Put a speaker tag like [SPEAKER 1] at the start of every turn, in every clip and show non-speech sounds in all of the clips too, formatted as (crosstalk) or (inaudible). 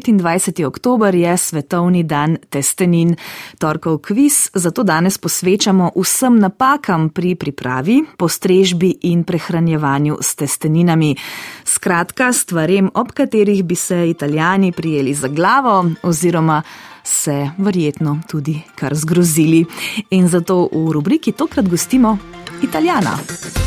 [SPEAKER 1] 25. oktober je svetovni dan testenin. Torkov kviz zato danes posvečamo vsem napakam pri pripravi, postrežbi in prehranjevanju s testeninami. Skratka, stvarem, ob katerih bi se italijani prijeli za glavo oziroma se verjetno tudi kar zgrozili. In zato v rubriki tokrat gostimo Italijana.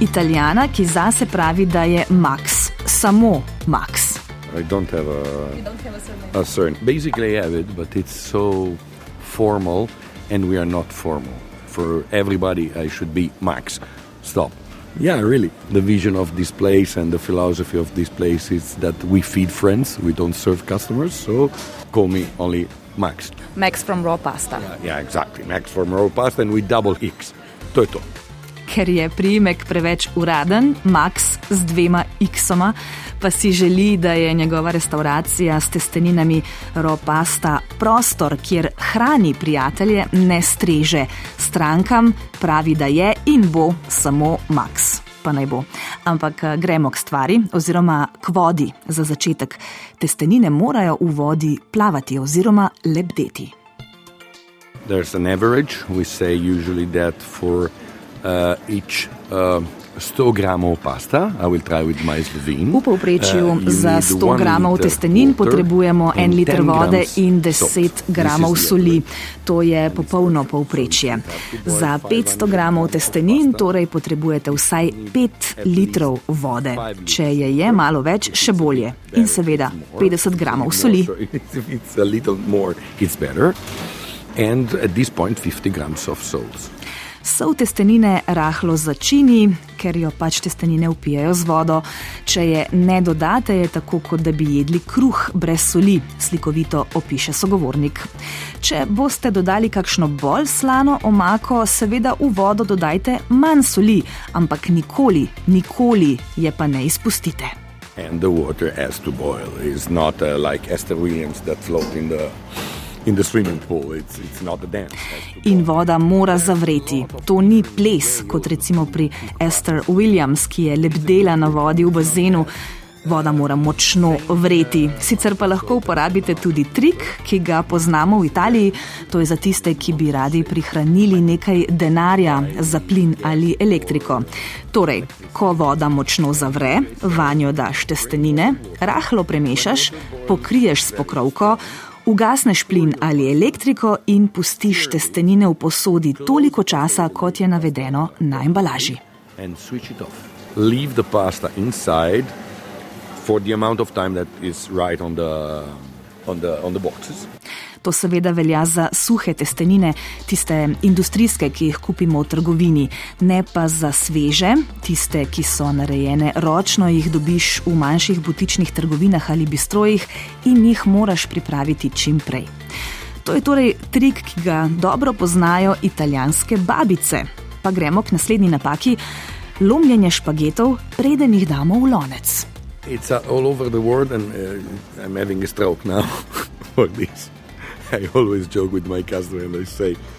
[SPEAKER 1] Italijana, ki zase pravi, da je Max, samo Max.
[SPEAKER 2] I don't have a,
[SPEAKER 1] Don't have a surname.
[SPEAKER 2] a surname. Basically, I have it, but it's so formal, and we are not formal. For everybody, I should be Max. Stop. Yeah, really. The vision of this place and the philosophy of this place is that we feed friends, we don't serve customers, so call me only Max.
[SPEAKER 1] Max from Raw Pasta.
[SPEAKER 2] Yeah, exactly. Max from Raw Pasta, and we double X. To je to.
[SPEAKER 1] Ker je priimek preveč uraden, Max z dvema X-oma, pa si želi, da je njegova restauracija s testeninami Raw Pasta prostor, kjer hrani prijatelje, ne streže. Strankam pravi, da je in bo samo Max. Pa naj bo. Ampak eh, gremo k stvari, oziroma k vodi za začetek. Testenine morajo v vodi plavati oziroma lebdeti.
[SPEAKER 2] There's an average. We say usually that for uh, each uh, 100 gramov pasta, I will try with my Slovene.
[SPEAKER 1] V povprečju
[SPEAKER 2] uh,
[SPEAKER 1] za
[SPEAKER 2] need
[SPEAKER 1] 100
[SPEAKER 2] one
[SPEAKER 1] gramov testenin potrebujemo
[SPEAKER 2] and
[SPEAKER 1] 1 liter
[SPEAKER 2] 10
[SPEAKER 1] vode in
[SPEAKER 2] salt.
[SPEAKER 1] 10
[SPEAKER 2] This
[SPEAKER 1] gramov soli. To je popolno povprečje. Za 500 gramov testenin torej potrebujete vsaj 5 litrov vode. Če je je malo več, še bolje. In seveda 50 gramov soli. (laughs)
[SPEAKER 2] And at this point, 50 grams of salt.
[SPEAKER 1] Sol testenine rahlo začini, ker jo pač testenine upijajo z vodo. Če je ne dodate, je tako, kot da bi jedli kruh brez soli, slikovito opiše sogovornik. Če boste dodali kakšno bolj slano omako, seveda v vodo dodajte manj soli, ampak nikoli, nikoli je pa ne izpustite.
[SPEAKER 2] And the water has to boil. It's not uh, like Esther Williams that float in the in
[SPEAKER 1] voda mora zavreti. To ni ples, kot recimo pri Esther Williams, ki je lebdela na vodi v bazenu. Voda mora močno vreti. Sicer pa lahko uporabite tudi trik, ki ga poznamo v Italiji. To je za tiste, ki bi radi prihranili nekaj denarja za plin ali elektriko. Torej, ko voda močno zavre, vanjo daš testenine, rahlo premešaš, pokriješ s pokrovko, Ugasneš plin ali elektriko in pustiš testenine v posodi toliko časa, kot je navedeno na embalaži.
[SPEAKER 2] Leave the pasta inside for the amount of time that is right on the on the on the boxes.
[SPEAKER 1] To seveda velja za suhe testenine, tiste industrijske, ki jih kupimo v trgovini, ne pa za sveže, tiste, ki so narejene ročno, jih dobiš v manjših butičnih trgovinah ali bistrojih in jih moraš pripraviti čim prej. To je torej trik, ki ga dobro poznajo italijanske babice. Pa gremo k naslednji napaki: lomljenje špagetov, preden jih damo v lonec.
[SPEAKER 2] It's uh, all over the world, and uh, I'm having a stroke now (laughs) for this. (laughs) I always joke with my customer and I say, "It's spaghetti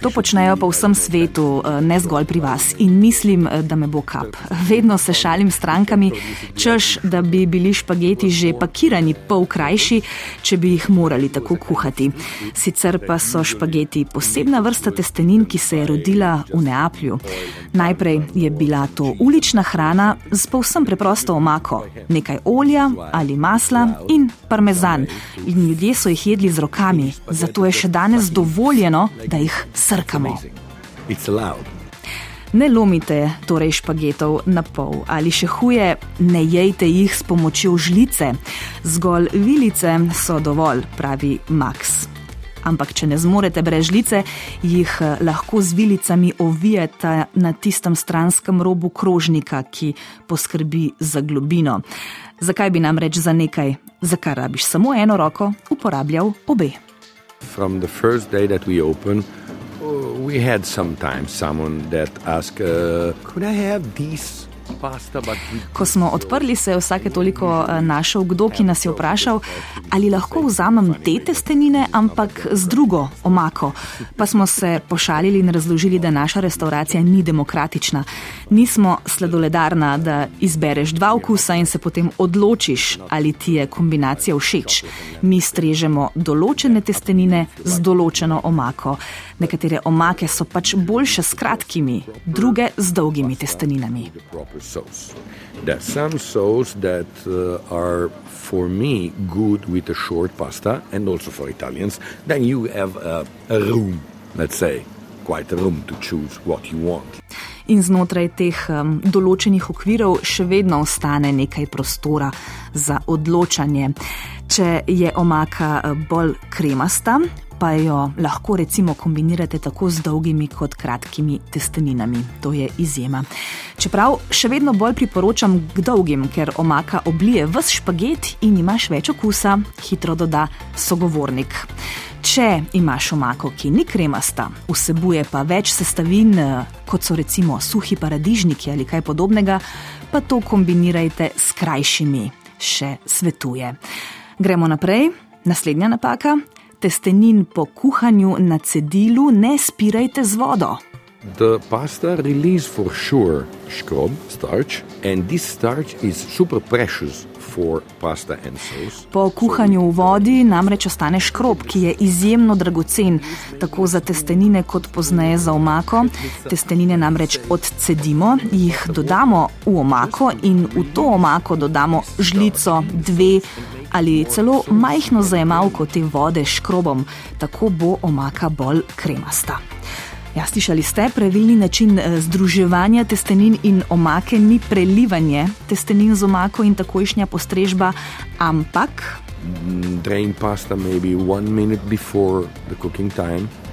[SPEAKER 1] To počnejo po vsem
[SPEAKER 2] like that."
[SPEAKER 1] svetu, eh, ne zgolj pri vas. In mislim, eh, da me bo kap. Vedno se šalim s strankami, češ, da bi bili špageti že pakirani pol krajši, če bi jih morali tako kuhati. Sicer pa so špageti posebna vrsta testenin, ki se je rodila v Neaplju. Najprej je bila to ulična hrana z povsem preprosto omako, nekaj olja ali masla in parmezan. In ljudje so jih jedli z rokami, zato je še danes dovoljeno, da jih srkamo.
[SPEAKER 2] It's allowed.
[SPEAKER 1] Ne lomite torej špagetov na pol ali še huje, ne jejte jih s pomočjo žlice. Zgolj vilice so dovolj, pravi Max. Ampak, če ne zmorete brez žlice, jih eh, lahko z vilicami ovijete na tistem stranskem robu krožnika, ki poskrbi za globino. Zakaj bi nam reč za nekaj, za kar rabiš samo eno roko, uporabljal obe?
[SPEAKER 2] From the first day that we opened, uh, we had sometimes someone that asked, uh, "Could I have these
[SPEAKER 1] Ko smo odprli, se je vsake toliko eh, našel kdo, ki nas je vprašal, ali lahko vzamem te testenine, ampak z drugo omako. Pa smo se pošalili in razložili, da naša restauracija ni demokratična. Nismo sladoledarna, da izbereš dva okusa in se potem odločiš, ali ti je kombinacija všeč. Mi strežemo določene testenine z določeno omako. Nekatere omake so pač boljše s kratkimi, druge z dolgimi testeninami.
[SPEAKER 2] There are some sauce that uh, are for me good with a short pasta and also for Italians. Then you have a, a room, let's say, quite a room to choose what you want.
[SPEAKER 1] In znotraj teh um, določenih okvirov še vedno ostane nekaj prostora za odločanje. Če je omaka uh, bolj kremasta, pa jo lahko recimo kombinirate tako z dolgimi kot kratkimi testeninami. To je izjema. Čeprav še vedno bolj priporočam k dolgim, ker omaka oblije vse špaget in imaš več okusa, hitro doda sogovornik. Če imaš omako, ki ni kremasta, vsebuje pa več sestavin, kot so recimo suhi paradižniki ali kaj podobnega, pa to kombinirajte s krajšimi, še svetuje. Gremo naprej. Naslednja napaka testenin po kuhanju na cedilu ne spirajte z vodo.
[SPEAKER 2] The pasta release for sure scrub starch, and this starch is super precious for pasta and sauce.
[SPEAKER 1] Po kuhanju v vodi namreč ostane škrob, ki je izjemno dragocen, tako za testenine kot pozneje za omako. Testenine namreč odcedimo, jih dodamo v omako in v to omako dodamo žlico, dve ali celo majhno zajemalko te vode s škrobom, tako bo omaka bolj kremasta. Ja, slišali ste, pravilni način eh, združevanja testenin in omake ni prelivanje testenin z omako in takojšnja postrežba, ampak.
[SPEAKER 2] Drain pasta maybe one minute before the cooking time.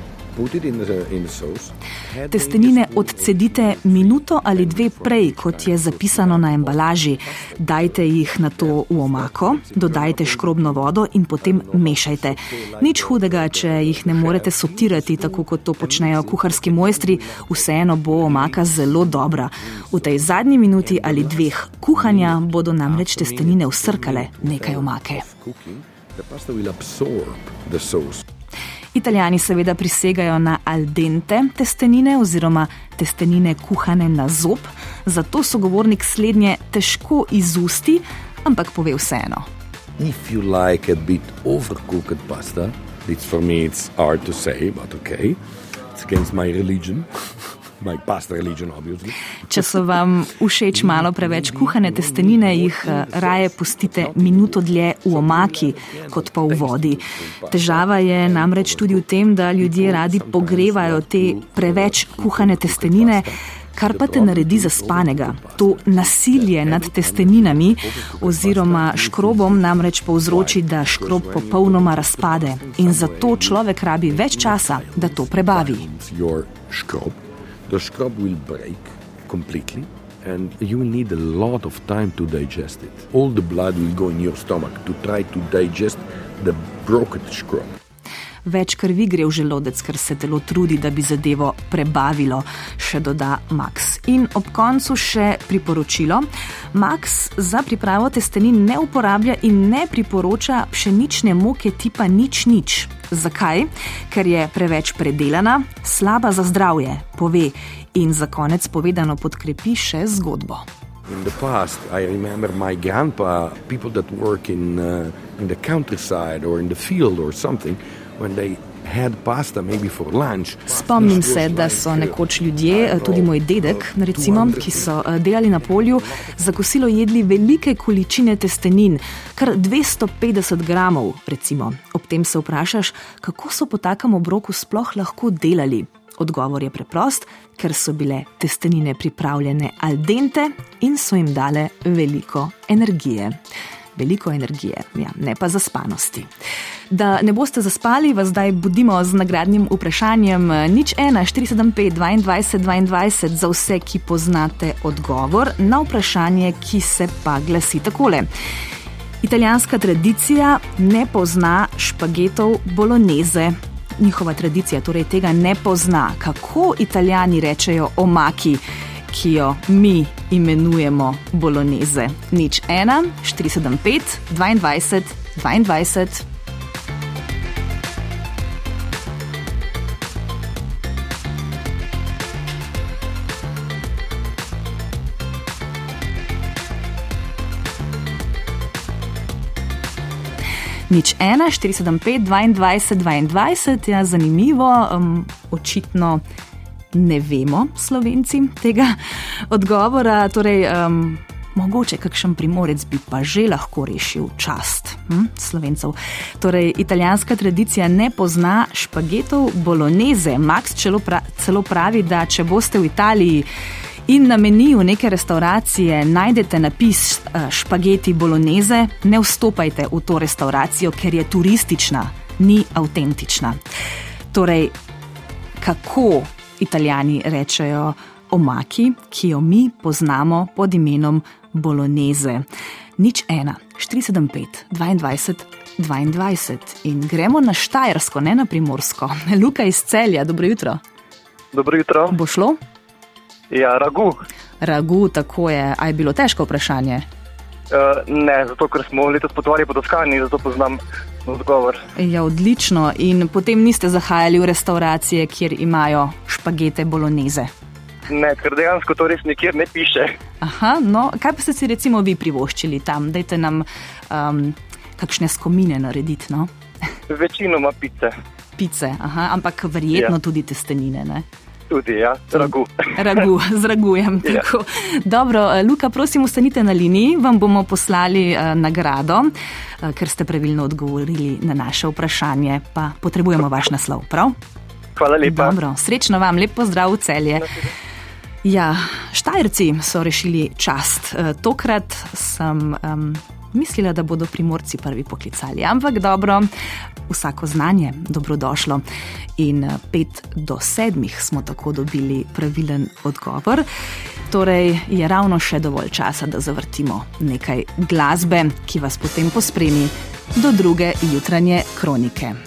[SPEAKER 1] Testenine odcedite minuto ali dve prej, kot je zapisano na embalaži. Dajte jih na to v omako, dodajte škrobno vodo in potem mešajte. Nič hudega, če jih ne morete sotirati, tako kot to počnejo kuharski mojstri, vseeno bo omaka zelo dobra. V tej zadnji minuti ali dveh kuhanja bodo namreč testenine usrkale nekaj omake. The pasta will absorb the sauce. Italijani seveda prisegajo na al dente testenine oziroma testenine kuhane na zob, zato sogovornik slednje težko izusti, ampak pove vseeno.
[SPEAKER 2] If you like a bit overcooked pasta, it's for me it's hard to say, but okay, it's against my religion.
[SPEAKER 1] Če so vam všeč malo preveč kuhane testenine, jih eh, raje pustite minuto dlje v omaki, kot pa v vodi. Težava je namreč tudi v tem, da ljudje radi pogrevajo te preveč kuhane testenine. Kar pa te naredi za spanega, to nasilje nad testeninami oziroma škrobom namreč povzroči, da škrob popolnoma razpade in zato človek rabi več časa, da to prebavi
[SPEAKER 2] the scrub will break completely and you will need a lot of time to digest it. All the blood will go in your stomach to try to digest the broken scrub.
[SPEAKER 1] Več krvi gre v želodec, ker se telo trudi, da bi zadevo prebavilo, še doda Max. In ob koncu še priporočilo. Max za pripravo testenin ne uporablja in ne priporoča pšenične moke tipa nič nič. Zakaj? Ker je preveč predelana, slaba za zdravje, pove in za konec povedano podkrepi še zgodbo.
[SPEAKER 2] In the past, I remember my grandpa, people that work in, uh, in the countryside or in the field or something,
[SPEAKER 1] Spomnim se, da so nekoč ljudje, tudi moj dedek, recimo, ki so eh, delali na polju, za kosilo jedli velike količine testenin, kar 250 gramov. Recimo. Ob tem se vprašaš, kako so po takem obroku sploh lahko delali. Odgovor je preprost, ker so bile testenine pripravljene al dente in so jim dale veliko energije veliko energije, ja, ne pa zaspanosti. Da ne boste zaspali, vas zdaj budimo z nagradnim vprašanjem nič 1, 475, 22, 22 za vse, ki poznate odgovor na vprašanje, ki se pa glasi takole. Italijanska tradicija ne pozna špagetov bolognese. Njihova tradicija torej tega ne pozna. Kako italijani rečejo omaki? Ki jo mi imenujemo boloneze. Nič 1, 475, 22, 22. Nič 1, 475, 22, 22, ja, zanimivo, um, očitno ne vemo, slovenci, tega odgovora. Torej, um, mogoče kakšen primorec bi pa že lahko rešil čast hm, slovencev. Torej, italijanska tradicija ne pozna špagetov bolognese. Max celo pravi, da če boste v Italiji in na meniju neke restauracije najdete napis eh, špageti bolognese, ne vstopajte v to restauracijo, ker je turistična, ni avtentična. Torej, kako italijani rečejo omaki, ki jo mi poznamo pod imenom bolognese? Nič ena, 475, 22. 22. In gremo na Štajersko, ne na Primorsko. (laughs) Luka iz celja, dobro jutro.
[SPEAKER 3] Dobro jutro.
[SPEAKER 1] Bo šlo?
[SPEAKER 3] Ja, ragu.
[SPEAKER 1] Ragu, tako je. A je bilo težko vprašanje?
[SPEAKER 3] Uh, ne, zato ker smo letos potovali po Toskani, zato poznam odgovor.
[SPEAKER 1] Ja, odlično. In potem niste zahajali v restauracije, kjer imajo špagete bolognese?
[SPEAKER 3] Ne, ker dejansko to res nikjer ne piše.
[SPEAKER 1] Aha, no, kaj pa ste si recimo vi privoščili tam? Dajte nam um, kakšne skomine narediti. No?
[SPEAKER 3] Večinoma pice.
[SPEAKER 1] Pice, aha, ampak verjetno ja. tudi testenine. Ne?
[SPEAKER 3] Tudi, ja, ragu. (laughs)
[SPEAKER 1] Ragu, z ragujem. Ja. Dobro, eh, Luka, prosim, ostanite na liniji, vam bomo poslali uh, nagrado, uh, ker ste pravilno odgovorili na naše vprašanje, pa potrebujemo vaš naslov, prav?
[SPEAKER 3] Hvala lepa.
[SPEAKER 1] Dobro, srečno vam, lep pozdrav v celje. Ja, Štajerci so rešili čast. Tokrat sem um, mislila, da bodo primorci prvi poklicali, ampak dobro, vsako znanje dobrodošlo. In eh, pet do sedmih smo tako dobili pravilen odgovor. Torej je ravno še dovolj časa, da zavrtimo nekaj glasbe, ki vas potem pospremi do druge jutranje kronike.